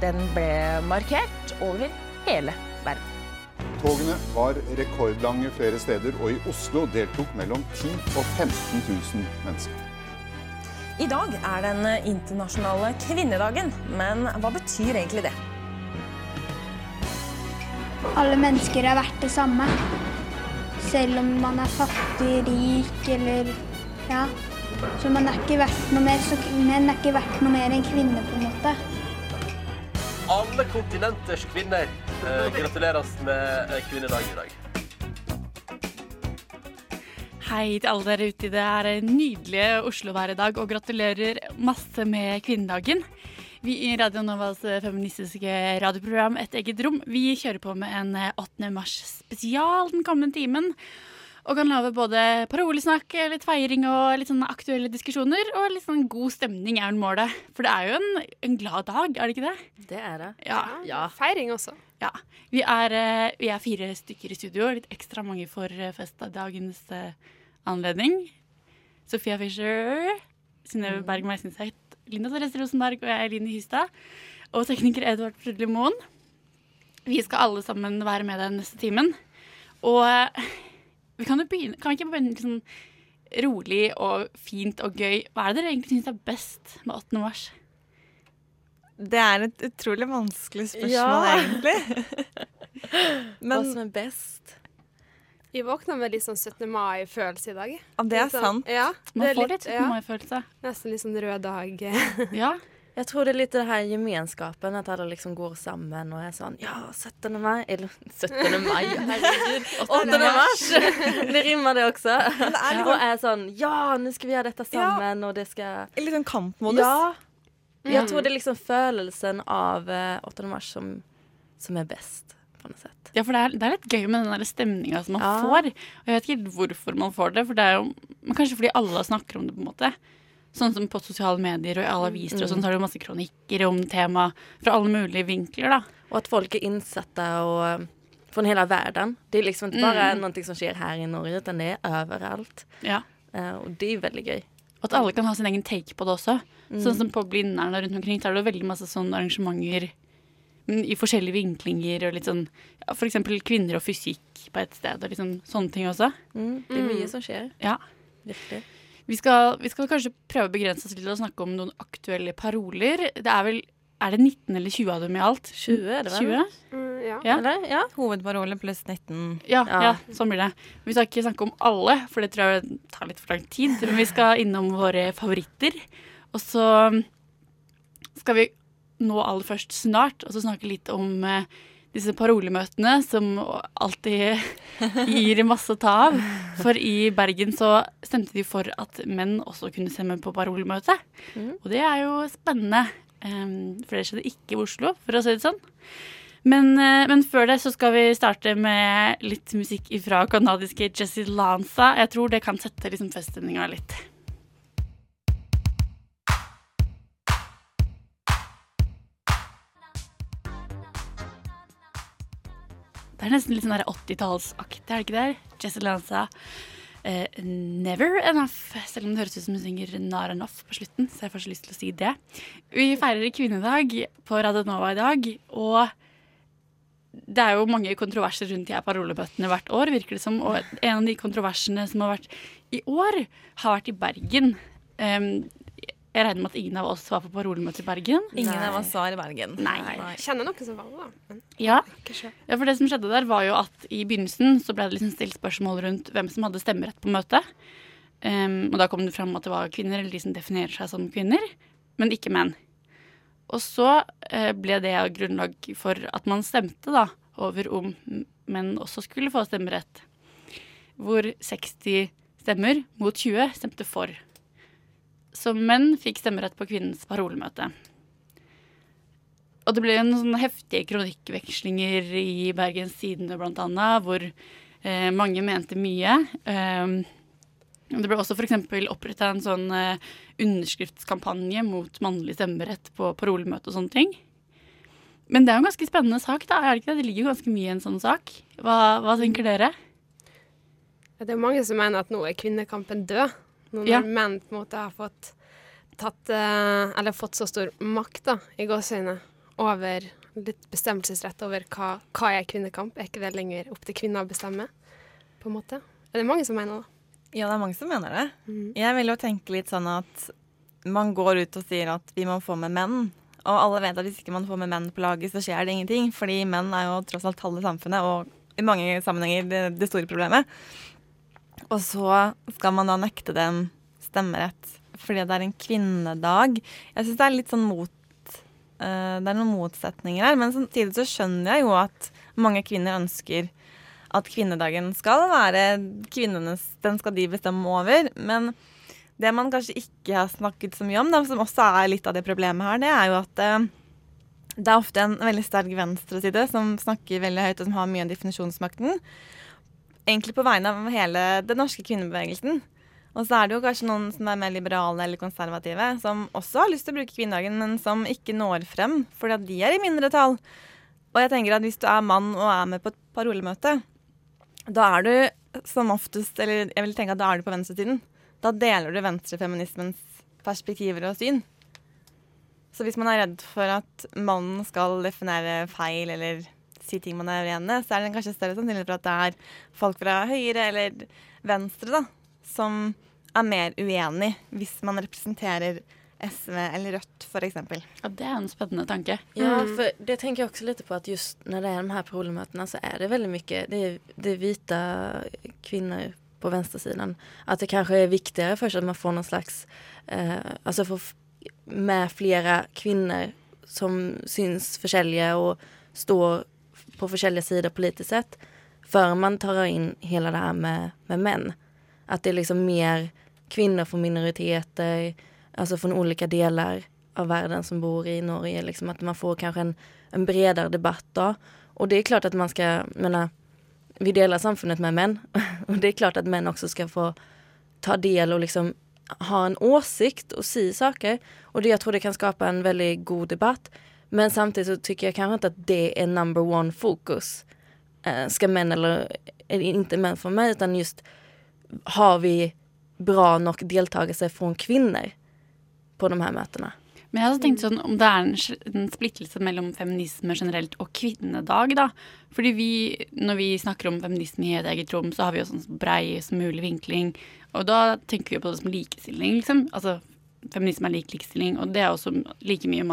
Den ble markert over hele verden. Togene var rekordlange flere steder, og i Oslo deltok mellom 10 og 15 000 mennesker. I dag er den internasjonale kvinnedagen, men hva betyr egentlig det? Alle mennesker er verdt det samme. Selv om man er fattig, rik eller ja. Så man er ikke verdt noe mer, så menn er ikke verdt noe mer enn kvinner, på en måte. Alle kontinenters kvinner eh, gratuleres med eh, kvinnedag i dag. Hei til alle dere ute. Det er en nydelig Oslo-været i dag, og gratulerer masse med kvinnedagen. Vi i Radio Novas feministiske radioprogram Et eget rom vi kjører på med en 8. mars spesial den kommende timen. Og kan lage både parolesnakk, litt feiring og litt sånne aktuelle diskusjoner. Og litt sånn god stemning er jo målet. For det er jo en, en glad dag, er det ikke det? Det er det. Ja. Ja. Feiring også. ja. Vi, er, eh, vi er fire stykker i studio. Litt ekstra mange for eh, festdagens eh, anledning. Sofia Fischer, Synnøve Berg Meisenseth, Linda Therese Rosenberg og jeg, Eline Hystad. Og tekniker Edvard Frudli Moen. Vi skal alle sammen være med den neste timen. Og vi kan jo begynne Kan vi ikke begynne sånn rolig og fint og gøy? Hva er det dere egentlig syns er best med 8. mars? Det er et utrolig vanskelig spørsmål, Ja. egentlig. Hva som er best? Vi våkna med litt sånn 17. mai-følelse i dag. ja, det er sånn- sant. Ja, Man det er får litt 17. mai-følelse. Nesten litt sånn rød dag. Ja. Jeg tror det er litt det her gemenskapen, at alle liksom går sammen og er sånn Ja, 17. mai Eller 17. mai, herregud. 8. mars! Det rimmer det også. Men det er Og sånn, er sånn Ja, nå skal vi gjøre dette sammen, og det skal En liten kampmodus. Ja. Mm. Jeg tror det er liksom følelsen av eh, 8. mars som, som er best, på noe sett. Ja, for det er, det er litt gøy med den stemninga som man Ja. får. Og jeg vet ikke hvorfor man får det, for det er jo men kanskje fordi alle snakker om det, på en måte. Sånn som på sosiale medier og i alle aviser og sånn, så har du masse kronikker om tema fra alle mulige vinkler, da. Og at folk er innsatte og eh, fra hele verden. Det er liksom ikke bare Mm. noe som skjer her i Norge, men det er overalt. Ja. Uh, og det er veldig gøy. Og at alle kan ha sin egen take på det også. Mm. Sånn som på Blindern og rundt omkring, så er det veldig masse sånne arrangementer mm, i forskjellige vinklinger og litt sånn ja, For eksempel kvinner og fysikk på et sted, og liksom sånne ting også. Mm, det er Mm. mye som skjer. Ja. Virkelig. Vi skal, vi skal kanskje prøve å begrense oss til å snakke om noen aktuelle paroler. Det er vel Er det 19 eller 20 av dem i alt? 20 er det vel? 20? Mm, ja. Ja. Eller? Ja. Hovedparole pluss 19. Ja, Ja. ja. sånn blir det. Vi skal ikke snakke om alle, for det tror jeg tar litt for lang tid. Men vi skal innom våre favoritter. Og så skal vi nå aller først snart og så snakke litt om eh, disse parolemøtene som alltid gir masse å ta av. For i Bergen så stemte de for at menn også kunne stemme på parolemøte. Mm. Og det er jo spennende. Um, for det skjedde ikke i Oslo, for å si det sånn. Men, eh, men før det så skal vi starte med litt musikk fra kanadiske Jesse Lanza. Jeg tror det kan sette liksom feststemninga litt. Det er nesten litt sånn der 80-tallsaktig, er det ikke det? Jesse Lanza. Uh, never enough, selv om det høres ut som hun synger not enough på slutten. Så jeg får så lyst til å si det. Vi feirer kvinnedag på Radionova i dag, og det er jo mange kontroverser rundt de her parolebøttene hvert år, virker det som. Og en av de kontroversene som har vært i år, har vært i Bergen. Um, jeg regner med at ingen av oss var på parolemøte i Bergen. Ingen Nei. av oss var i Bergen. Nei. Nei. kjenner noen som var det, da. Ja. Ja, for det som skjedde der var jo at i begynnelsen så ble det liksom stilt spørsmål rundt hvem som hadde stemmerett på møtet. Um, og da kom det fram at det var kvinner, eller de som definerer seg som kvinner, men ikke menn. Og så uh, ble det grunnlag for at man stemte da over om menn også skulle få stemmerett. Hvor 60 stemmer mot 20 stemte for. Så menn fikk stemmerett på kvinnens parolemøte. Og det ble jo noen sånne heftige kronikkvekslinger i Bergens Tidende annet, hvor eh, mange mente mye. Eh, det ble også f.eks. oppretta en sånn eh, underskriftskampanje mot mannlig stemmerett på parolemøte og sånne ting. Men det er jo en ganske spennende sak, da. Er det ikke det? Det ligger jo ganske mye i en sånn sak. Hva, hva tenker dere? Det er mange som mener at nå er kvinnekampen død. Nå når Ja. menn på en måte har fått tatt eh, Eller fått så stor makt, da, i gåseøyne, over litt bestemmelsesrett over hva, hva er kvinnekamp? Er ikke det lenger opp til kvinner å bestemme? På en måte? Er det mange som mener det? Ja, det er mange som mener det. Jeg vil jo tenke litt sånn at man går ut og sier at vi må få med menn. Og alle vet at hvis ikke man får med menn på laget, så skjer det ingenting. Fordi menn er jo tross alt halve samfunnet, og i mange sammenhenger det, det store problemet. Og så skal man da nekte dem stemmerett fordi det er en kvinnedag. Jeg syns det er litt sånn mot uh, Det er noen motsetninger her. Men samtidig så skjønner jeg jo at mange kvinner ønsker at kvinnedagen skal være kvinnenes Den skal de bestemme over. Men det man kanskje ikke har snakket så mye om, som også er litt av det problemet her, det er jo at uh, det er ofte en veldig sterk venstreside som snakker veldig høyt, og som har mye av definisjonsmakten. Egentlig på vegne av hele den norske kvinnebevegelsen. Og så er det jo kanskje noen som er mer liberale eller konservative, som også har lyst til å bruke kvinnedagen, men som ikke når frem fordi at de er i mindretall. Og jeg tenker at hvis du er mann og er med på et parolemøte, da er du som oftest Eller jeg vil tenke at da er du på venstresiden. Da deler du venstrefeminismens perspektiver og syn. Så hvis man er redd for at mannen skal definere feil eller si ting man er uenig i, så er det kanskje større sannsynlighet for at det er folk fra høyre eller venstre da, som er mer uenig hvis man representerer SV eller Rødt, f.eks. Ja, det er en spennende tanke. Ja, for det tenker jeg også litt på at just når det er de her problemmøtene, så er det veldig mye det er, det är vita kvinnor på venstresiden. At det kanskje er viktigere først at man får noen slags, eh, Altså få med flere kvinner som syns forskjellige og står på forskjellige sider politisk sett. før man tar inn hele det her med, med menn. At det er liksom mer kvinner fra minoriteter, altså fra olika deler av verden som bor i Norge. Liksom at man får kanskje en, en bredere debatt da. Og det er klart at man skal mener, vi deler samfunnet med menn, og det er klart at menn også skal få ta del og liksom ha en åsikt og si saker. Og det, jeg tror det kan skapa en veldig god debatt. Men samtidigt så tycker jag kanske inte att det är number one fokus. Eh, ska män eller inte män för mig utan just har vi bra nok deltakelse fra kvinner på de her møtene. Men jeg har tenkt sånn om det er en, en splittelse mellom feminisme generelt og kvinnedag, da. Fordi vi, når vi snakker om feminisme i et eget rom, så har vi jo sånn brei som mulig vinkling. Og da tenker vi på det som likestilling, liksom. Altså feminisme er lik likestilling, og det er også like mye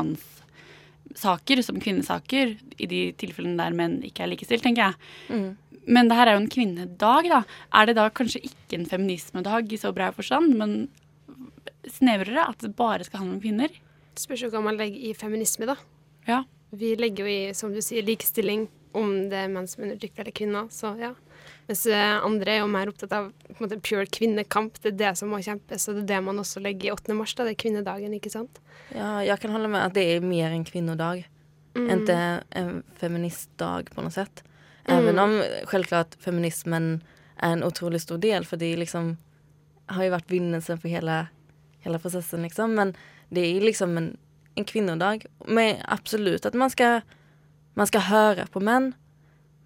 mannssaker som kvinnesaker i de tilfellene der menn ikke er likestilt, tenker jeg. Men det her er jo en kvinnedag, da. Er det da kanskje ikke en feminismedag i så bred forstand, men snevrere? At det bare skal handle om kvinner? Det spørs jo hva man legger i feminisme, da. Ja. Vi legger jo i, som du sier, likestilling om det er menn som undertrykker eller kvinner, så ja. Mens eh, andre er jo mer opptatt av måte, pure kvinnekamp. Det er det som må kjempes, og det er det man også legger i 8. mars. da, Det er kvinnedagen, ikke sant? Ja, jeg kan holde med at det er mer en kvinnodag. Inte en feministdag på noe sett. Även om självklart feminismen er en utrolig stor del for det liksom har jo vært vinnelsen for hele, hele prosessen. liksom. Men det er liksom en, en kvinnodag. Men absolutt at man skal, man skal høre på män.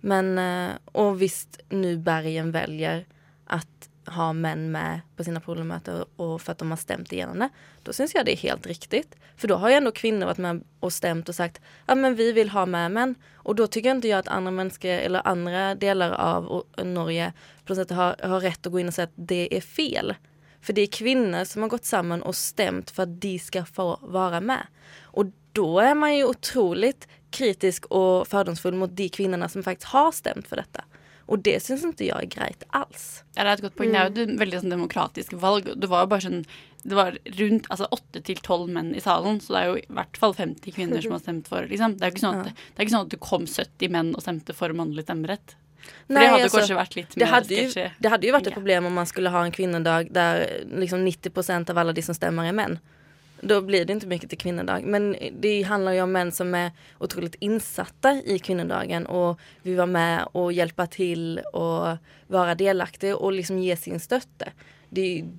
Men, og och visst nu Bergen väljer att ha män med på sina problemöten och för att de har stämt igenom det. Då syns jag det är helt riktigt. För då har ju ändå kvinnor varit med och stämt och sagt ja men vi vill ha med män. Och då tycker inte jag att andra människor eller andra delar av Norge på något har, har rätt att gå in och säga att det är fel. För det är kvinnor som har gått samman och stämt för att de ska få vara med. Och då är man ju otroligt kritisk och fördomsfull mot de kvinnorna som faktiskt har stämt för detta. Og det syns ikke jeg er greit alls. Ja, det er et godt poeng. Det er jo et veldig sånn demokratisk valg. Det var jo bare sånn Det var rundt altså åtte til tolv menn i salen, så det er jo i hvert fall 50 kvinner som har stemt for. Liksom. Det er sånn at, det er ikke sånn at det kom 70 menn og stemte for mannlig stemmerett. For det hadde altså, kanskje vært litt mer det hadde, jo, det hadde jo vært et problem om man skulle ha en kvinnedag der liksom 90% av alle de som stemmer, er män. Då blir det inte mycket till kvinnodag. Men det handlar ju om män som är otroligt insatta i kvinnodagen och vill vara med och hjälpa till och vara delaktig och liksom ge sin stötte. Det, är ju-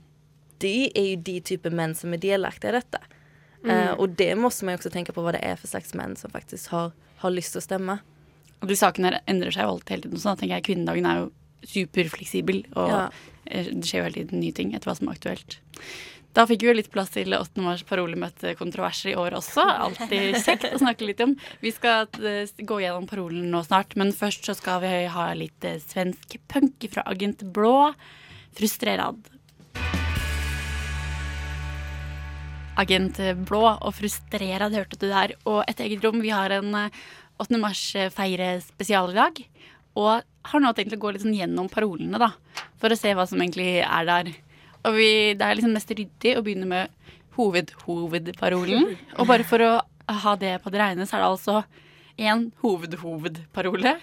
det är ju de typer män som är delaktiga i detta. Uh, och det måste man jo också tänka på vad det är för slags män som faktiskt har, har til att stämma. Og de her endrer seg jo alltid hele tiden. Så da tenker jeg kvinnedagen er jo superfleksibel, og Ja. eh, det skjer jo hele tiden nye ting etter hva som er aktuelt. Da fikk vi litt plass til 8. mars parolemøtekontroverser i år også. Alltid kjekt å snakke litt om. Vi skal eh, gå gjennom parolen nå snart, men først så skal vi ha litt eh, svensk punk fra Agent Blå. Frustrerad. Agent Blå og Frustrerad hørte du der. Og et eget rom. Vi har en eh, 8. mars-feire spesial i dag. Og har nå tenkt å gå litt sånn gjennom parolene, da. For å se hva som egentlig er der. Og vi, det er liksom mest ryddig å begynne med hoved-hovedparolen. Og bare for å ha det på det reine, så er det altså én hoved-hovedparole.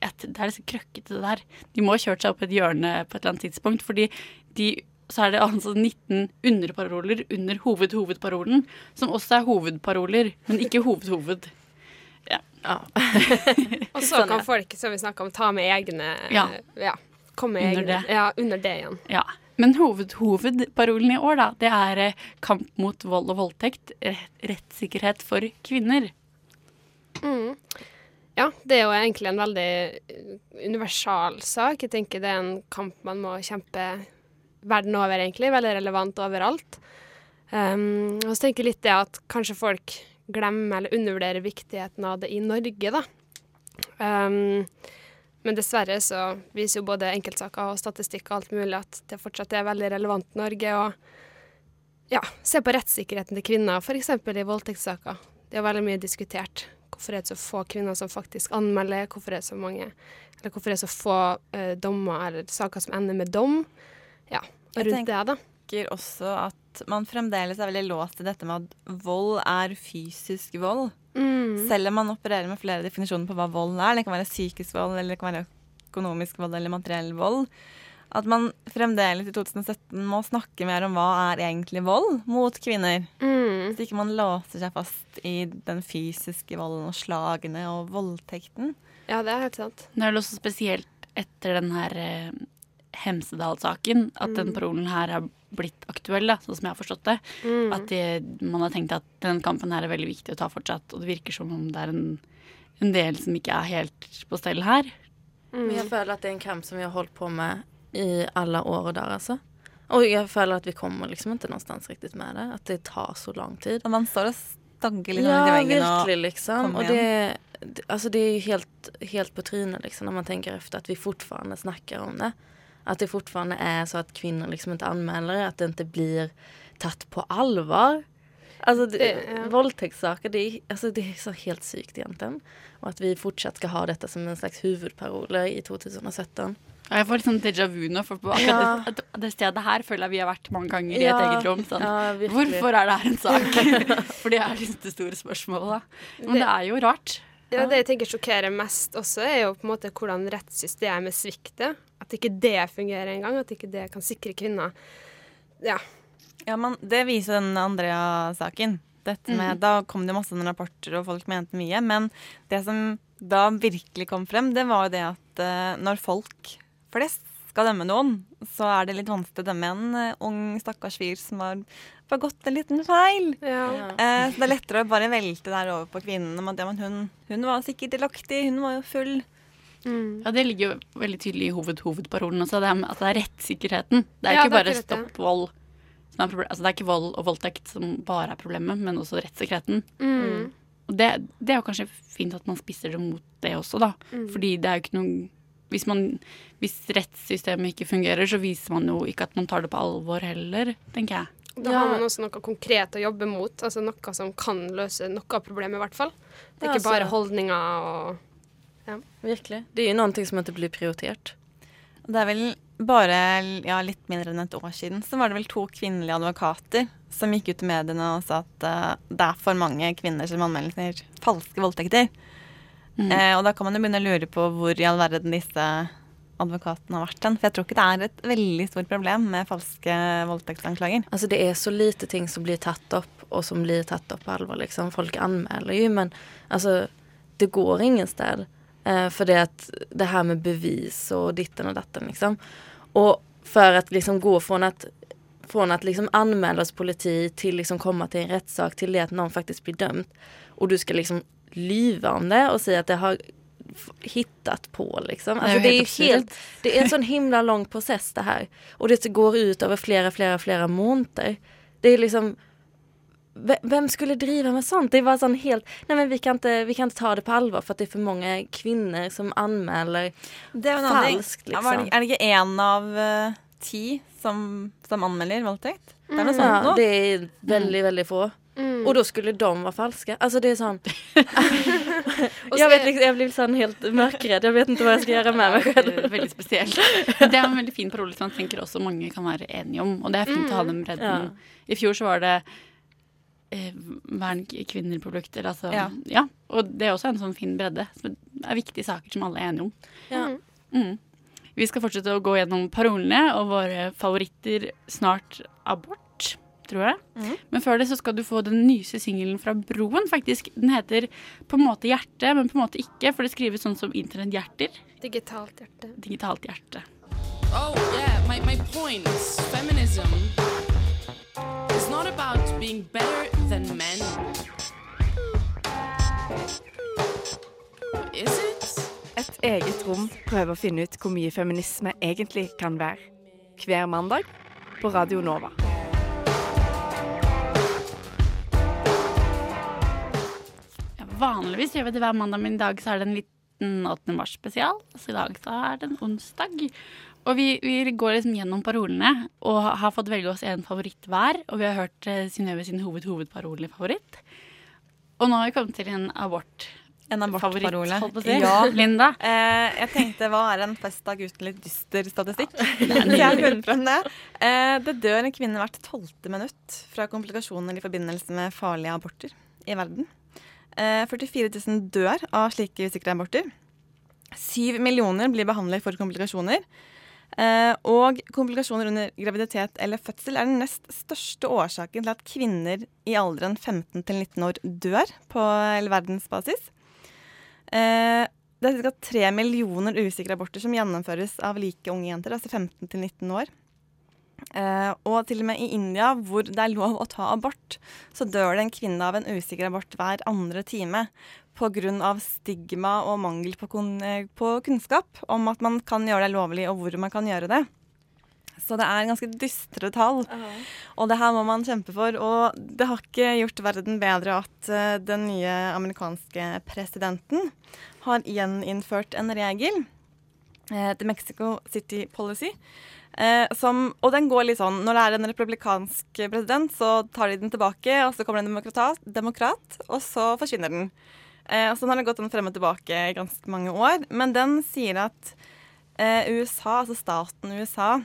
Et- Det er liksom krøkkete, det der. De må ha kjørt seg opp et hjørne på et eller annet tidspunkt, fordi de så er det altså 19 underparoler under hoved-hovedparolen, som også er hovedparoler, men ikke hoved-hoved. Ja. Og så Sånn, kan folk, som vi snakka om, ta med egne Ja. ja komme med Under egne. det. Ja, under det igjen. Ja. Men hoved-hovedparolen i år, da, det er eh, kamp mot vold og voldtekt. eh, Rettssikkerhet for kvinner. Mm. Ja, det er jo egentlig en veldig eh, universal sak. Jeg tenker det er en kamp man må kjempe verden over, egentlig. Veldig relevant overalt. Um, og så tenker jeg litt det at kanskje folk glemmer eller undervurderer viktigheten av det i Norge, da. Um, men dessverre så viser jo både enkeltsaker og statistikk og alt mulig at det fortsatt er veldig relevant i Norge. Og ja, se på rettssikkerheten til kvinner, f.eks. i voldtektssaker. Det er veldig mye diskutert. Hvorfor er det så få kvinner som faktisk anmelder? Hvorfor er det så mange Eller hvorfor er det så få uh, dommer eller saker som ender med dom? Ja, og rundt det, da. Jeg tenker også at man fremdeles er veldig låst til dette med at vold er fysisk vold. Mm. Selv om man opererer med flere definisjoner på hva vold er. Det kan være psykisk vold, eller det kan være økonomisk vold eller materiell vold. At man fremdeles i 2017 må snakke mer om hva er egentlig vold mot kvinner. Mm. Så ikke man låser seg fast i den fysiske volden og slagene og voldtekten. Ja, det er helt sant. Det er vel også spesielt etter den her eh, Hemsedal-saken at den parolen her er blitt aktuell, da, sånn som jeg har forstått det. Mm. At de, man har tenkt at den kampen her er veldig viktig å ta fortsatt, og det virker som om det er en, en del som ikke er helt på stell her. Men jeg føler at det er en kamp som vi har holdt på med i alle år og der, altså. Og jeg føler at vi kommer liksom ikke noenstans riktig med det. At det tar så lang tid. Og man står og stanker litt Ja, i veggen virkelig, og liksom. Og det, det, altså, det er jo helt, helt på trynet liksom, når man tenker efter at vi fortfarande snakker om det. At det fortfarande er så at kvinner liksom ikke anmelder, at det ikke blir tatt på alvor. Alltså det, Det- ja. Voldtektssaker, det, alltså, det er så helt sykt egentlig. Og at vi fortsatt skal ha dette som en slags hovedparole i 2017. Og jeg får litt sånn déjà vu nå, for på akkurat Ja. det, det stedet her føler jeg vi har vært mange ganger i et Ja, eget rom. Sånn. ja. Hvorfor er det her en sak? for det er liksom det store spørsmålet, da. Men det er jo rart. Ja, Det jeg tenker sjokkerer mest også, er jo på en måte hvordan rettssystemet svikter. At ikke det fungerer engang. At ikke det kan sikre kvinner. Ja. Ja, men det viser den Andrea-saken. Dette med, Da kom det masse rapporter, og folk mente mye. Men det som da virkelig kom frem, det var jo det at uh, når folk flest skal dømme noen, så er det litt vanskelig å dømme en uh, ung, stakkars fyr som har begått en liten feil. ja. Eh, så det er lettere å bare velte der over på kvinnen. om at men hun, hun var sikkert delaktig, hun var jo full. Mm. Ja, Det ligger jo veldig tydelig i hoved, hovedparolen også, det er at det er rettssikkerheten. Det er Ja, ikke er bare akkurat stopp vold. Som er altså, det er ikke vold og voldtekt som bare er problemet, men også rettssikkerheten. Mm. Og det, det er jo kanskje fint at man spisser det mot det også, da. Mm. Fordi det er jo ikke noe hvis, man, hvis rettssystemet ikke fungerer, så viser man jo ikke at man tar det på alvor heller, tenker jeg. Da har man også noe konkret å jobbe mot. Altså noe som kan løse noe av problemet, i hvert fall. Det er Ja, ikke bare altså- holdninger og Virkelig. Det er jo noe som måtte blir prioritert. Det er vel bare ja, litt mindre enn et år siden så var det vel to kvinnelige advokater som gikk ut i mediene og sa at uh, det er for mange kvinner som anmelder falske voldtekter. Mm. Uh, og da kan man jo begynne å lure på hvor i all verden disse advokatene har vært hen. For jeg tror ikke det er et veldig stort problem med falske voldtektsanklager. Altså det er så lite ting som blir tatt opp, og som blir tatt opp på alvor. Liksom. Folk anmelder jo, men altså, det går ingen sted. Eh, for det at det her med bevis og ditten og datten, liksom. Og for at liksom gå fra at från att liksom anmäla oss politi till liksom komma till en rättssak till det att någon faktiskt blir dömd. Och du ska liksom lyva om det och säga att det har hittat på liksom. Det är Alltså Nej, det är helt ju helt, det är en sån himla lång process det här. Och det går ut över flera, flera, flera månader. Det är liksom ve- vem skulle driva med sånt? Det var sån helt, nej men vi kan, inte, vi kan inte ta det på allvar för att det är för många kvinnor som er en ting. falskt liksom. det, er det ikke én av eh, ti som, som anmelder voldtekt? Det er noe sånt Ja, nå. det är väldigt, väldigt få. Mm. Och då skulle de vara falska. Alltså det är sån. Jag, vet, liksom, jag blir sån helt mörkrädd. Jag vet inte vad jag ska göra med mig själv. Veldig, spesielt. Det er en veldig fin parole som jeg tenker også mange kan være enige om. Og det er fint å ha den bredden. Ja. I fjor så var det eh, vern kvinner på Eller altså ja. Ja. Og det er også en sånn fin bredde. Så det er viktige saker som alle er enige om. Ja. Mm. Vi skal fortsette å gå gjennom parolene og våre favoritter snart abort, tror jeg. Mm. Men før det så skal du få den nyeste singelen fra Broen, faktisk. Den heter på en måte Hjerte, men på en måte ikke, for det skrives sånn som internetthjerter. Digitalt hjerte. Digitalt hjerte. Oh, yeah, my, my point. Feminism is not about being better than men. Is it? Et eget rom prøver å finne ut hvor mye feminisme egentlig kan være. Hver mandag på Radio Nova. Vanligvis gjør vi det hver mandag, men i dag så er det en liten 8. mars spesial. Så i dag så er det en onsdag. Og vi, vi går liksom gjennom parolene og har fått velge oss en favoritt hver. Og vi har hørt uh, Synnøve sin hoved-hovedparole-favoritt. Og nå har vi kommet til en abort. En abortparole. si. Ja. Linda? Eh, jeg tenkte hva er en festdag uten litt dyster statistikk? Ja, jeg har funnet frem det. Eh, det dør en kvinne hvert tolvte minutt fra komplikasjoner i forbindelse med farlige aborter i verden. Eh, 44 000 dør av slike usikre aborter. Syv millioner blir behandlet for komplikasjoner. Eh, og komplikasjoner under graviditet eller fødsel er den nest største årsaken til at kvinner i alderen 15 til 19 år dør på verdensbasis. Eh, det er ca. 3 millioner usikre aborter som gjennomføres av like unge jenter, altså 15 til 19 år. Eh, og til og med i India, hvor det er lov å ta abort, så dør det en kvinne av en usikker abort hver andre time pga. stigma og mangel på, kun, eh, på kunnskap om at man kan gjøre det lovlig, og hvor man kan gjøre det. Så det er ganske dystre tall. Og det her må man kjempe for. Og det har ikke gjort verden bedre at uh, den nye amerikanske presidenten har gjeninnført en regel, uh, The Mexico City Policy. Eh, som, og den går litt sånn Når det er en republikansk president, så tar de den tilbake, og så kommer det en demokrat, demokrat og så forsvinner den. Eh, og sånn har det gått den frem og tilbake i ganske mange år. Men den sier at eh, USA, altså staten USA,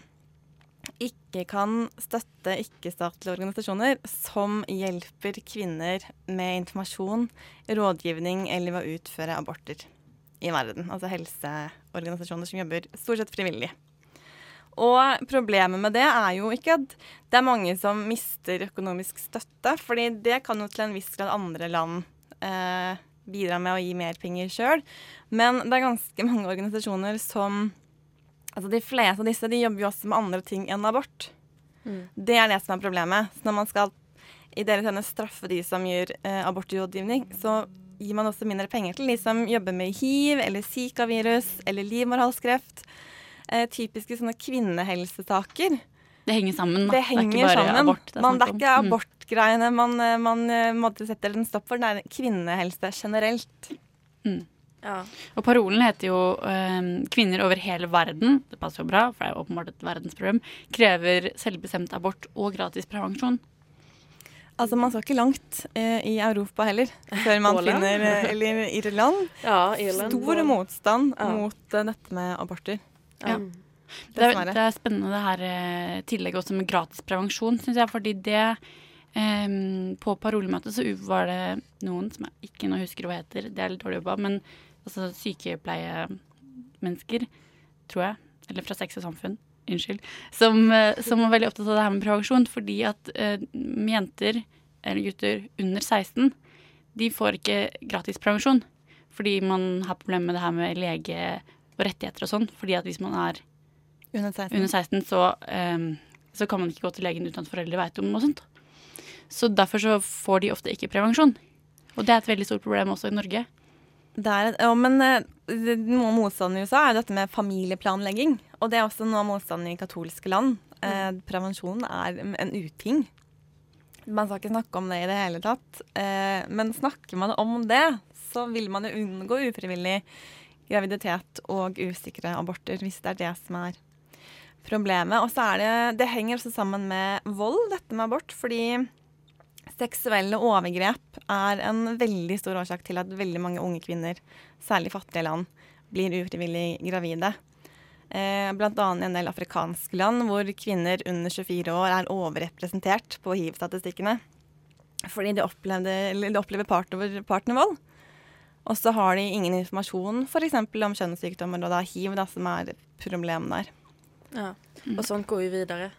ikke kan støtte ikke-statlige organisasjoner som hjelper kvinner med informasjon, rådgivning eller ved å utføre aborter i verden. Altså helseorganisasjoner som jobber stort sett frivillig. Og problemet med det er jo ikke at det er mange som mister økonomisk støtte, fordi det kan jo til en viss grad andre land eh, bidra med å gi mer penger sjøl. Men det er ganske mange organisasjoner som Altså De fleste av disse de jobber jo også med andre ting enn abort. Mm. Det er det som er problemet. Så når man skal i deres hende straffe de som gjør eh, abortrådgivning, så gir man også mindre penger til de som jobber med hiv eller zika-virus eller livmorhalskreft. Eh, typiske sånne kvinnehelsesaker. Det henger sammen. Da. Det henger er ikke bare sammen. abort. Det er, man, det er ikke abortgreiene man, eh, man eh, måtte sette en stopp for. Det er kvinnehelse generelt. Mm. Ja. Og parolen heter jo ehm, 'Kvinner over hele verden', det passer jo bra, for det er jo åpenbart et verdensproblem, krever selvbestemt abort og gratis prevensjon. Altså, Man skal ikke langt eh, i Europa heller før man Polen? finner eh, Eller Irland. Ja, Irland. Stor motstand Ja. mot uh, dette med aborter. Ja. Det er, det er spennende det her eh, tillegget også med gratis prevensjon, syns jeg. Fordi det um, På parolemøtet så var det noen som jeg ikke nå husker hva heter, det er litt dårlig jobba, men altså sykepleiemennesker, tror jeg, eller fra Sex og Samfunn, unnskyld, som, eh, som var veldig opptatt av det her med prevensjon, fordi at eh, jenter eller gutter under 16 de får ikke gratis prevensjon. Fordi man har problemer med det her med lege og rettigheter og sånn. Fordi at hvis man er Under 16. under 16, så, um, så kan man ikke gå til legen uten at foreldre vet om og sånt. Så derfor så får de ofte ikke prevensjon. Og det er et veldig stort problem også i Norge. Det er, ja, men eh, noe av motstanden i USA er dette med familieplanlegging. Og det er også noe av motstanden i katolske land. Eh, prevensjon er en uting. Man skal ikke snakke om det i det hele tatt. Eh, men snakker man om det, så vil man jo unngå ufrivillig graviditet og usikre aborter, hvis det er det som er problemet. Og så er det Det henger også sammen med vold, dette med abort, fordi seksuelle overgrep er en veldig stor årsak til at veldig mange unge kvinner, særlig fattige land, blir ufrivillig gravide. Eh, annet i en del afrikanske land hvor kvinner under 24 år er overrepresentert på hiv-statistikkene. Fordi de, opplevde, de opplever partner, partnervold. Og så har de ingen informasjon f.eks. om kjønnssykdommer, og det er hiv da, som er problemet der. Ja. Og sånt går vi videre.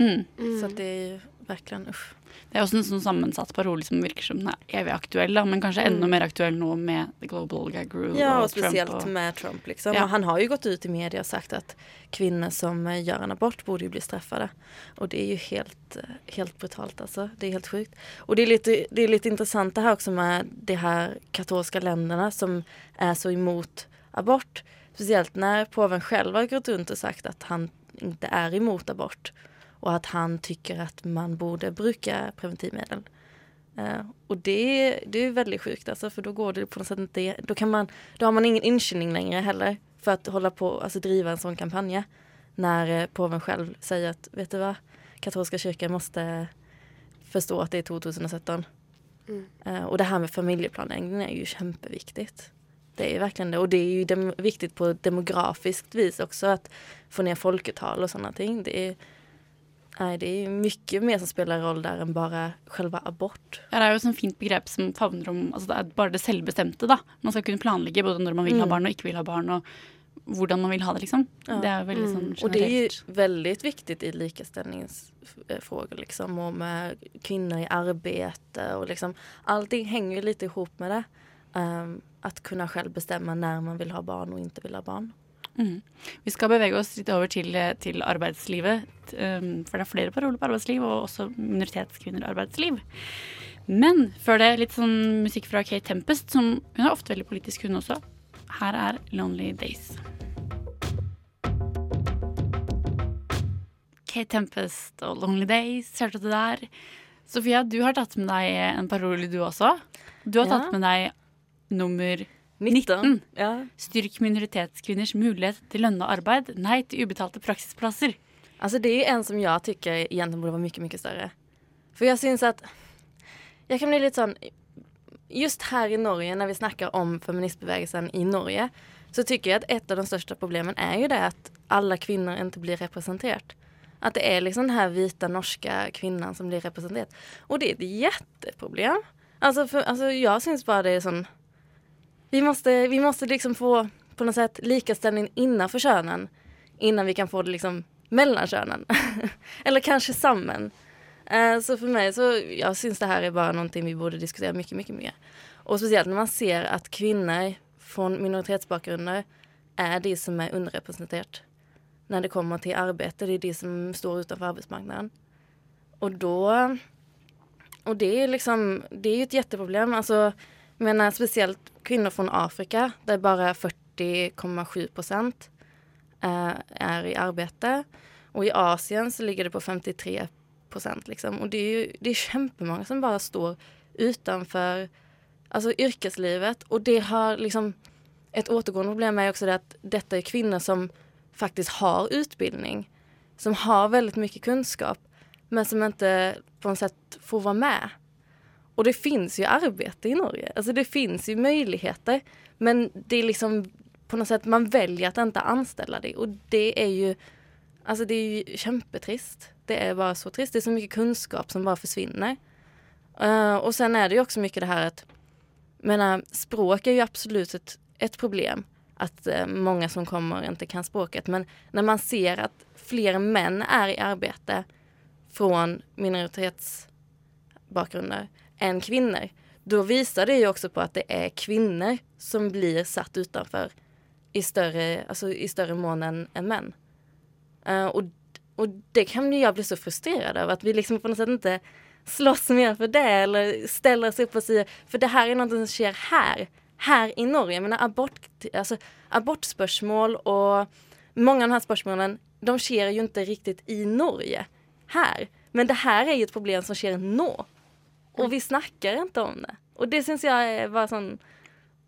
Mm. Så det er ju verkligen usch. Det er også en sånn sammensatt parole som virker som den er evig aktuell, men kanskje enda mer aktuell nå med The Global Gag Rule Ja, og, og Trump. speciellt og- med Trump. Liksom. Ja. Han har jo gått ut i media og sagt at kvinner som gjør en abort borde jo bli straffet. Og det er jo helt, eh, helt brutalt altså. Det er helt sjukt. Og det er litt, det er litt interessant det her også med de her katolske landene som er så imot abort. Spesielt når påven selv har gått rundt og sagt at han ikke er imot abort. Och att han tycker att man borde bruka preventivmedel. Uh, och det, det är väldigt sjukt alltså, för då går det på något sätt inte, då kan man, då har man ingen inkänning längre heller för att hålla på, alltså driva en sån kampanj. När eh, påven själv säger att, vet du vad, katolska kyrkan måste förstå att det är 2017. Eh, och det här med familjeplanering är ju kämpeviktigt. Det är verkligen det. Och det är ju dem- viktigt på demografiskt vis också att få ner folketal och sådana ting. Det är, nej, det är mycket mer som spelar roll där än bara själva abort. Ja, det er jo et sånt fint begrep som favner om altså Det er bare det selvbestemte. da. Man skal kunne planlegge både når man vil ha Mm. barn og ikke vil ha barn, og hvordan man vil ha det, liksom. Ja. Det er jo veldig sånn Och det er jo veldig viktig viktigt i likestillingsspørsmål, liksom og med kvinner i arbeid og liksom allting henger jo litt ihop med det. Um, at kunne selv bestemme når man vil ha barn og ikke vil ha barn. Mhm. Vi skal bevege oss litt over til, til arbeidslivet. um, For det er flere paroler på arbeidsliv, og også minoritetskvinner i arbeidsliv. Men før det litt sånn musikk fra Kate Tempest, som hun er ofte veldig politisk, hun også. Her er 'Lonely Days'. Kate Tempest og 'Lonely Days', hørte du der? Sofia, du har tatt med deg en parole, du også. Du har Ja. tatt med deg nummer 19. 19. Ja. Styrk minoritetskvinners mulighet til lønna arbeid. Nei til ubetalte praksisplasser. Alltså det är en som jag tycker egentligen borde vara mycket, mycket större. För jag syns att jag kan bli litt sånn just her i Norge når vi snakker om feministbevegelsen i Norge så tycker jeg at et av de største problemene er jo det at alle kvinner ikke blir representert. At det er liksom den här vita norske kvinnan som blir representert. Og det er et jätteproblem. Alltså, för, alltså jag syns bare det er sån, vi måste, vi måste liksom få på något sätt likaställning innanför könen innan vi kan få det liksom mellan könen. Eller kanske samman. Eh, så för mig så, jag syns det här är bara någonting vi borde diskutera mycket, mycket mer. Och speciellt när man ser att kvinnor från minoritetsbakgrunder är de som är underrepresenterat när det kommer till arbete. Det är de som står utanför arbetsmarknaden. Och då, och det är liksom, det är ju ett jätteproblem. Alltså, jag menar spesielt kvinner fra Afrika der bare 40,7 procent er i arbeid. Og i Asien så ligger det på 53 procent. Liksom. Og det er jo det er kjempemange som bare står utenfor altså, yrkeslivet. Og det har liksom Et återgående problem er jo også det at dette er kvinner som faktisk har utbildning. Som har veldig mye kunskap. Men som ikke på noe sett får være med. Och det finns ju arbete i Norge. Alltså det finns ju möjligheter. Men det är liksom på något sätt man väljer att inte anställa det. Och det är ju Alltså det är ju kämpetrist. Det är bara så trist. Det är så mycket kunskap som bara försvinner. Uh, och sen är det ju också mycket det här att menar, språk är ju absolut ett, ett problem. Att uh, många som kommer inte kan språket. Men när man ser att fler män är i arbete från minoritetsbakgrunder än kvinnor. Då visar det ju också på att det är kvinnor som blir satt utanför i större, alltså i större mån än, än män. Uh, och, och det kan ju jag bli så frustrerad över att vi liksom på något sätt inte slåss mer för det eller ställer oss upp och säger för det här är något som sker här. her i Norge, men abort, altså, abortspørsmål og mange av de her spørsmålene de skjer jo ikke riktig i Norge her. Men det her er jo et problem som skjer nå. Og vi snakker ikke om det. Og det syns jeg var sånn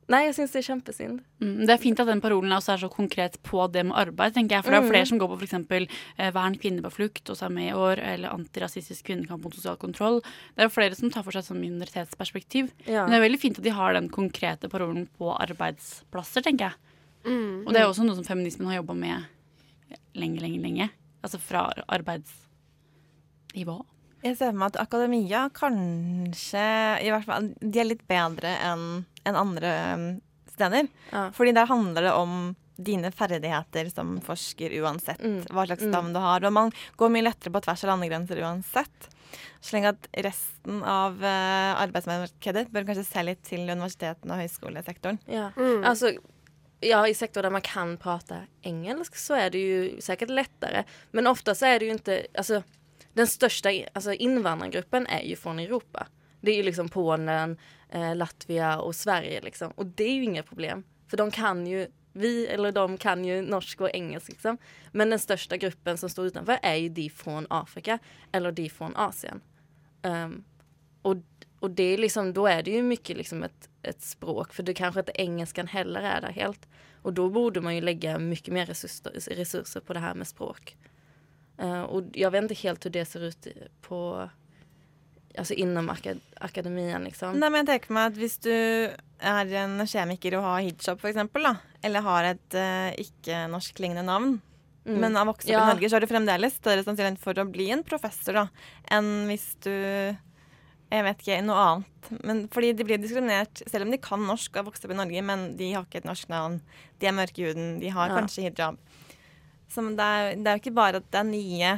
Nei, jeg syns det er kjempesynd. Mm, det er fint at den parolen også er så konkret på det med arbeid, tenker jeg. For det er Mm. flere som går på f.eks. Eh, vern kvinner på flukt, og så er med i år, eller antirasistisk kvinnekamp mot sosial kontroll. Det er flere som tar for seg sånn minoritetsperspektiv. Ja. Men det er veldig fint at de har den konkrete parolen på arbeidsplasser, tenker jeg. Mm. Og det er også noe som feminismen har jobba med lenge, lenge, lenge. Altså fra arbeidsnivå. Jeg ser for meg at akademia kanskje i hvert fall, De er litt bedre enn en andre steder. steder. Fordi der handler det om dine ferdigheter som forsker uansett hva slags Mm. du har. Og man går mye lettere på tvers av landegrenser uansett. Slik at resten av uh, arbeidsmarkedet bør kanskje se litt til universitetene og høyskolesektoren. Ja. Alltså, ja, i sektorer der man kan prate engelsk så er det jo sikkert lettere. Men ofte så er det jo ikke altså, Den største altså, innvandrergruppen er jo fra Europa. Det er jo liksom Polen, eh, Latvia og Sverige, liksom. Og det er jo inget problem. For de kan jo vi, eller de kan jo norsk og engelsk, liksom. Men den største gruppen som står utenfor, er jo de fra Afrika eller de fra Asien. Um, og, og det er liksom, da er det jo mye liksom et, et språk, for det kanskje ikke engelsken heller er der helt. Og da burde man jo legge mye mer ressurser, ressurser på det her med språk. Og jeg vet ikke helt hvordan det ser ut på Altså innom akad akademien, liksom. Nei, men jeg tenker meg at Hvis du er en kjemiker og har hijab, for eksempel, da, eller har et uh, ikke-norskklingende navn, Mm. men har vokst opp Ja. i Norge, så er du fremdeles større sannsynlighet for å bli en professor da, enn hvis du jeg vet ikke, noe annet. Men fordi de blir diskriminert, selv om de kan norsk og har vokst opp i Norge, men de har ikke et norsk navn. De er mørke i huden, de har Ja. kanskje hijab. Så det er, det er jo ikke bare at det er nye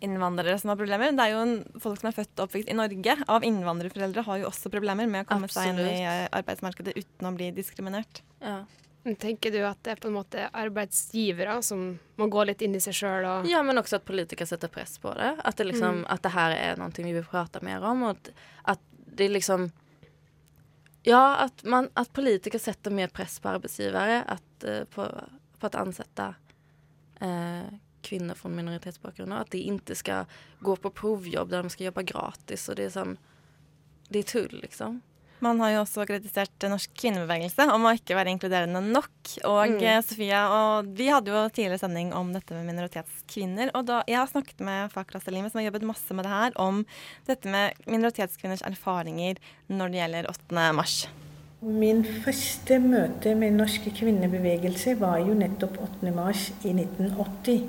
innvandrere som har problemer. Det er jo en, folk som er født og oppvokst i Norge av innvandrerforeldre, har jo også problemer med å komme seg inn i arbeidsmarkedet uten å bli diskriminert. Ja. Tenker du at det er på en måte arbeidsgivere som må gå litt inn i seg sjøl og Ja, men også at politikere setter press på det. At det, liksom, Mm. at det her er noe vi vil prate mer om. Og at, at det liksom Ja, at, man, at politikere setter mer press på arbeidsgivere at, eh, på, på å ansette eh, kvinner fra minoritetsbakgrunn. At de ikke skal gå på provjobb der de skal jobbe gratis. Og det er sånn Det er tull, liksom. Man har jo også kritisert norsk kvinnebevegelse om å ikke være inkluderende nok. Og Mm. eh, Sofia, og vi hadde jo tidligere sending om dette med minoritetskvinner. Og da, jeg har snakket med Fakra Salime, som har jobbet masse med det her, om dette med minoritetskvinners erfaringer når det gjelder 8. mars. Min første møte med norske kvinnebevegelse var jo nettopp 8. mars i 1980.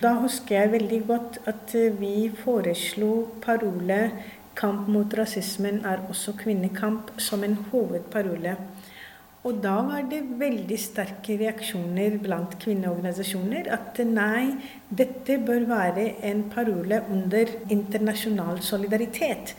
Da husker jeg veldig godt at vi foreslo parole 'Kamp mot rasismen er også kvinnekamp' som en hovedparole. Og da var det veldig sterke reaksjoner blant kvinneorganisasjoner at nei, dette bør være en parole under internasjonal solidaritet.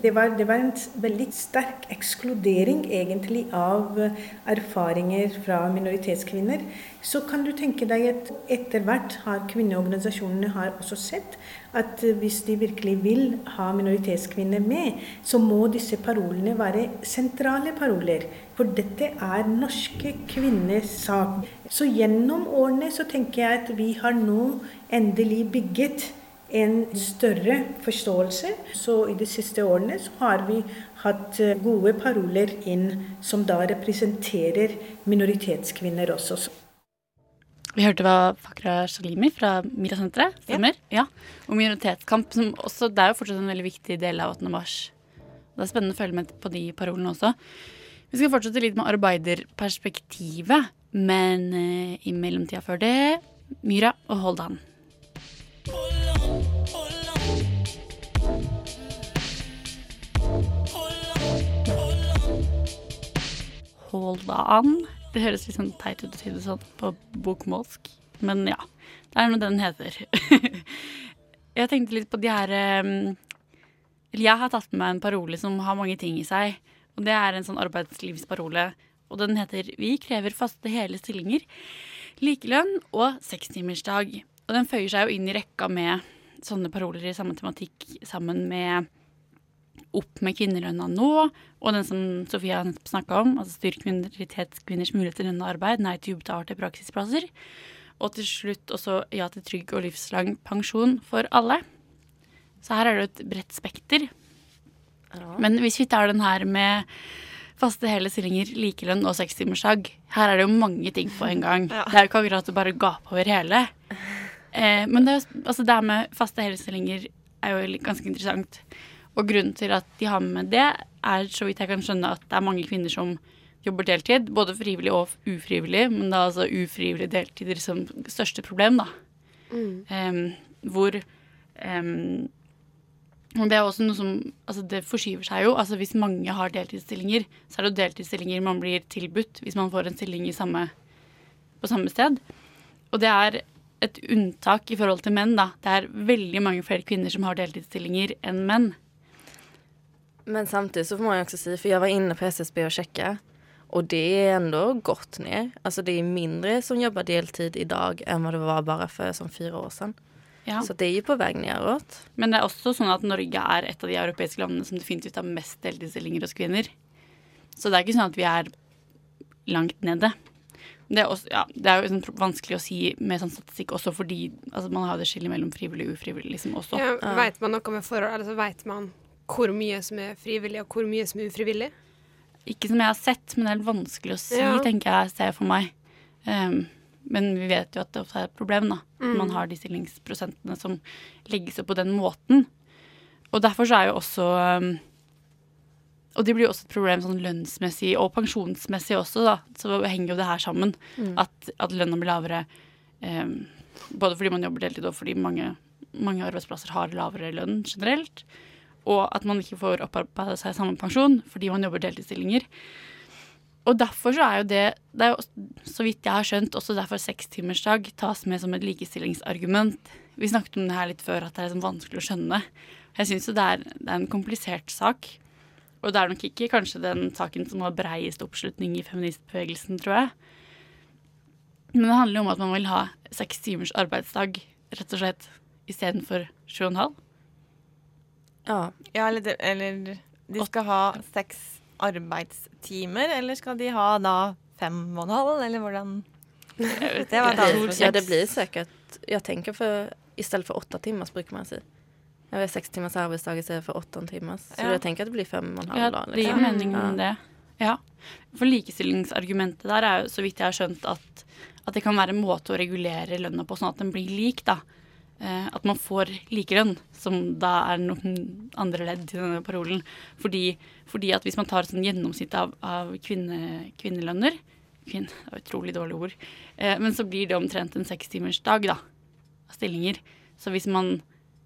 Det var, det var en veldig sterk ekskludering egentlig av eh, erfaringer fra minoritetskvinner. Så kan du tenke deg at etter hvert har kvinneorganisasjonene har også sett at hvis de virkelig vil ha minoritetskvinner med, så må disse parolene være sentrale paroler. For dette er norske kvinners sak. Så gjennom årene så tenker jeg at vi har nå endelig bygget en større forståelse. Så i de siste årene så har vi hatt eh, gode paroler inn som da representerer minoritetskvinner også. Vi hørte hva Fakra Shalimi fra Mira-senteret stemmer. Ja. Og minoritetskamp, som også, det er jo fortsatt en veldig viktig del av 8. mars. Det er spennende å følge med på de parolene også. Vi skal fortsette litt med arbeiderperspektivet, men eh, i mellomtida før det Myra og Hold On. Det høres litt sånn teit ut å si det sånn på bokmålsk, men ja. Det er noe den heter. jeg tenkte litt på de her um, Eller jeg har tatt med meg en parole som har mange ting i seg. Og det er en sånn arbeidslivsparole. Og den heter 'Vi krever faste hele stillinger, likelønn og sekstimersdag'. Og den føyer seg jo inn i rekka med sånne paroler i samme tematikk sammen med opp med kvinnelønna nå, og den som Sofia nettopp snakka om, altså styrk minoritetskvinners mulighet til lønna arbeid, nei til ubetalte praksisplasser. Og til slutt også ja til trygg og livslang pensjon for alle. Så her er det et bredt spekter. Men hvis vi tar den her med faste hele stillinger, likelønn og sekstimersdag, her er det jo mange ting på en gang. Det er jo ikke akkurat å bare gape over hele. Eh, men det, altså det med faste hele stillinger er jo ganske interessant. Og grunnen til at de har med det, er så vidt jeg kan skjønne at det er mange kvinner som jobber deltid, både frivillig og ufrivillig, men det er altså ufrivillig deltider som største problem, da. Em, hvor um, og det er også noe som Altså, det forskyver seg jo. Altså, hvis mange har deltidsstillinger, så er det jo deltidsstillinger man blir tilbudt hvis man får en stilling i samme, på samme sted. Og det er et unntak i forhold til menn, da. Det er veldig mange flere kvinner som har deltidsstillinger enn menn. Men samtidigt så får man ju också säga, för jag var inne på SSB och checka och det är ändå gått ner. Alltså det är mindre som jobbar deltid idag än vad det var bara för som fyra år sedan. Ja. Så det är ju på väg neråt. Men det er også sånn at Norge er et av de europeiske landene som definitivt har mest deltidsstillinger hos kvinner. Så det er ikke sånn at vi er langt nede. Det er, også, ja, det er jo sånn vanskelig å si med sånn statistikk også fordi altså, man har det skillet mellom frivillig og ufrivillig liksom også. Ja, vet man noe med forhold, eller så vet man hvor mye som er frivillig, og hvor mye som er ufrivillig? Ikke som jeg har sett, men det er helt vanskelig å si, Ja. tenker jeg, ser jeg for meg. Um, men vi vet jo at det ofte er et problem, da. Mm. man har de stillingsprosentene som legges opp på den måten. Og derfor så er jo også um, Og det blir jo også et problem sånn lønnsmessig og pensjonsmessig også, da. Så henger jo det her sammen. Mm. At, at lønna blir lavere um, både fordi man jobber deltid og fordi mange, mange arbeidsplasser har lavere lønn generelt. Og at man ikke får opparbeida seg samme pensjon fordi man jobber deltidsstillinger. Og derfor så er jo det, det er jo, så vidt jeg har skjønt, også derfor sekstimersdag tas med som et likestillingsargument. Vi snakket om det her litt før, at det er liksom vanskelig å skjønne. Jeg syns jo det er, det er en komplisert sak. Og det er nok ikke kanskje den saken som har breiest oppslutning i feministbevegelsen, tror jeg. Men det handler jo om at man vil ha seks timers arbeidsdag, rett og slett, istedenfor sju og en halv. Ja. Ja, eller, de, eller de skal ha seks arbeidstimer, eller skal de ha da fem og en halv, eller hvordan Det var et annet Ja, det blir sikkert Jeg tenker for i stedet for åtte timer bruker man säga. Jag vet sex timmars arbetsdag istället för åtta timmars. Så Ja. jeg tenker at det blir fem og en halv Ja, det gir liksom. mening Ja. det. Ja. For likestillingsargumentet der er jo, så vidt jeg har skjønt, at, at det kan være en måte å regulere lønna på, sånn at den blir lik, da. Eh, at man får likelønn, som da er noen andre ledd til denne parolen. Fordi, fordi at hvis man tar sånn gjennomsnitt av, av kvinne, kvinnelønner Kvinn, det er utrolig dårlig ord. Eh, men så blir det omtrent en sekstimersdag, da. Av stillinger. Så hvis man,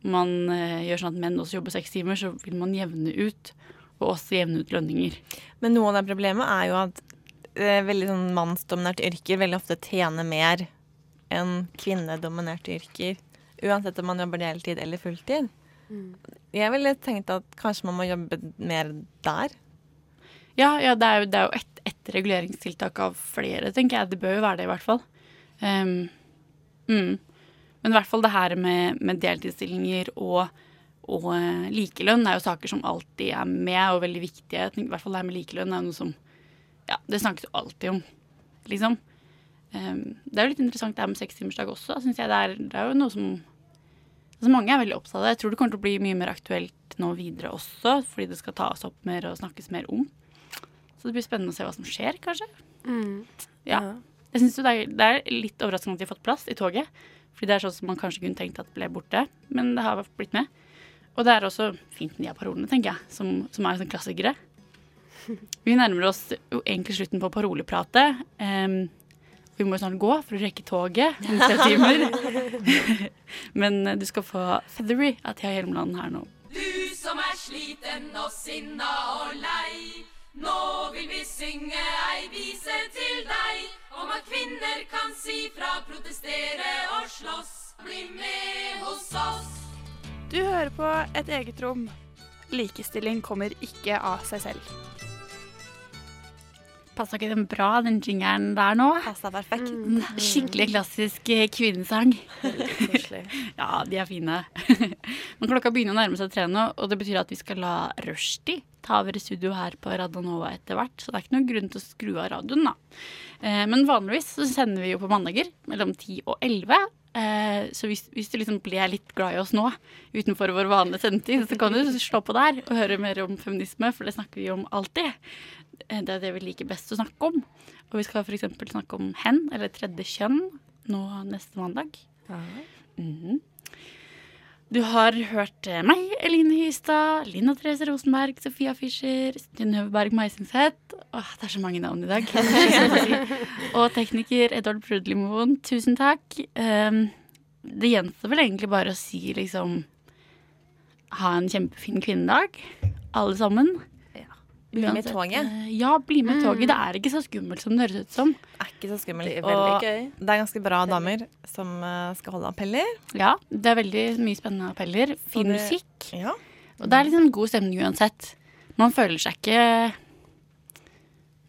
man eh, gjør sånn at menn også jobber seks timer, så vil man jevne ut. Og også jevne ut lønninger. Men noe av det problemet er jo at eh, veldig sånn mannsdominerte yrker veldig ofte tjener mer enn kvinnedominerte yrker. Uansett om man jobber deltid eller fulltid. Jeg ville tenkt at kanskje man må jobbe mer der. Ja, ja det er jo, det er jo ett et reguleringstiltak av flere, tenker jeg. Det bør jo være det, i hvert fall. Um, mm. Men i hvert fall det her med, med deltidsstillinger og, og eh, likelønn er jo saker som alltid er med, og veldig viktige. I hvert fall det her med likelønn er noe som Ja, det snakkes jo alltid om, liksom. Ehm, det er jo litt interessant det her med sekstimersdag også, syns jeg. Det er, det er jo noe som altså Mange er veldig opptatt av det. Jeg tror det kommer til å bli mye mer aktuelt nå videre også, fordi det skal tas opp mer og snakkes mer om. Så det blir spennende å se hva som skjer, kanskje. Ja. Jeg synes jo det, er, det er litt overraskende at de har fått plass i toget. Fordi det er sånn som man kanskje kunne tenkt at ble borte, men det har blitt med. Og det er også fint med de her parolene, tenker jeg, som, som er sånn klassikere. Vi nærmer oss jo egentlig slutten på parolepratet. Em, vi må jo snart gå for å rekke toget om tre timer. men eh, du skal få 'Feathery' av Thea Hjelmeland her nå. Du som er sliten og sinna og lei. Nå vil vi synge ei vise til deg om at kvinner kan si fra, protestere og slåss. Bli med hos oss. Du hører på Et eget rom. Likestilling kommer ikke av seg selv. Passa ikke den bra, den jingeren der nå? Passa perfekt. Mm. Skikkelig klassisk eh, kvinnesang. ja, de er fine. Men klokka begynner å nærme seg tre nå, og det betyr at vi skal la Rushdie ta over i studio her på Radionova etter hvert. Så det er ikke noen grunn til å skru av radioen, da. Eh, Men vanligvis så sender vi jo på mandager mellom 10 og 11. Eh, Så hvis, hvis du liksom ble litt glad i oss nå, utenfor vår vanlige sendetid, så kan du slå på der og høre mer om feminisme, for det snakker vi om alltid. Eh, Det er det vi liker best å snakke om. Og vi skal f.eks. snakke om hen, eller tredje kjønn, nå neste mandag. Mhm. Du har hørt eh, meg, Eline Hystad, Lina Therese Rosenberg, Sofia Fischer, Synnøve Berg Meisingset Åh, Det er så mange navn i dag. Og tekniker Edvard Brudlimoen. Tusen takk. Um, det gjenstår vel egentlig bare å si liksom Ha en kjempefin kvinnedag, alle sammen. Bli med Uansett, toget. eh, Ja, bli med toget. Det er ikke så skummelt som det høres ut som. Det er ikke så skummelt. Det er veldig og gøy. det er ganske bra damer som eh, skal holde appeller. Ja, det er veldig mye spennende appeller. Fin det- musikk. Ja. Og det er liksom god stemning uansett. Man føler seg ikke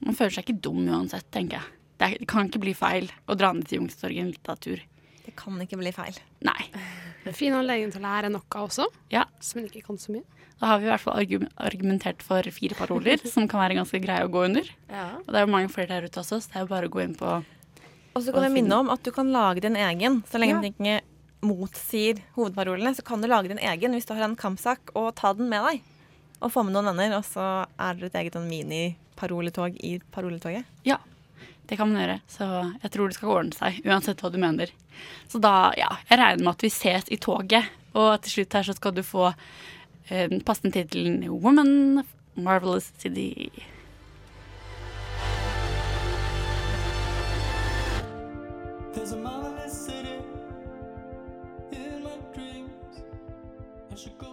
Man føler seg ikke dum uansett, tenker jeg. Det, er, det kan ikke bli feil å dra ned til Youngstorget en liten tur. Det kan ikke bli feil. Nei. En fin anledning til å lære noe også, Ja. som en ikke kan så mye. Da har vi i hvert fall argumentert for fire paroler, som kan være ganske greie å gå under. Ja. Og det er jo mange flere der ute også, så det er jo bare å gå inn på Og så kan jeg minne om at du kan lage din egen. Så lenge Ja. den ikke motsier hovedparolene, så kan du lage din egen hvis du har en kampsak, og ta den med deg. Og få med noen venner, og så er det et eget sånn mini-paroletog i paroletoget. Ja, det kan man gjøre. Så jeg tror det skal ordne seg, uansett hva du mener. Så da, ja, jeg regner med at vi ses i toget. Og til slutt her så skal du få Um, den passende tittelen Woman Marvelous City. There's a marvelous city in my dreams. I should go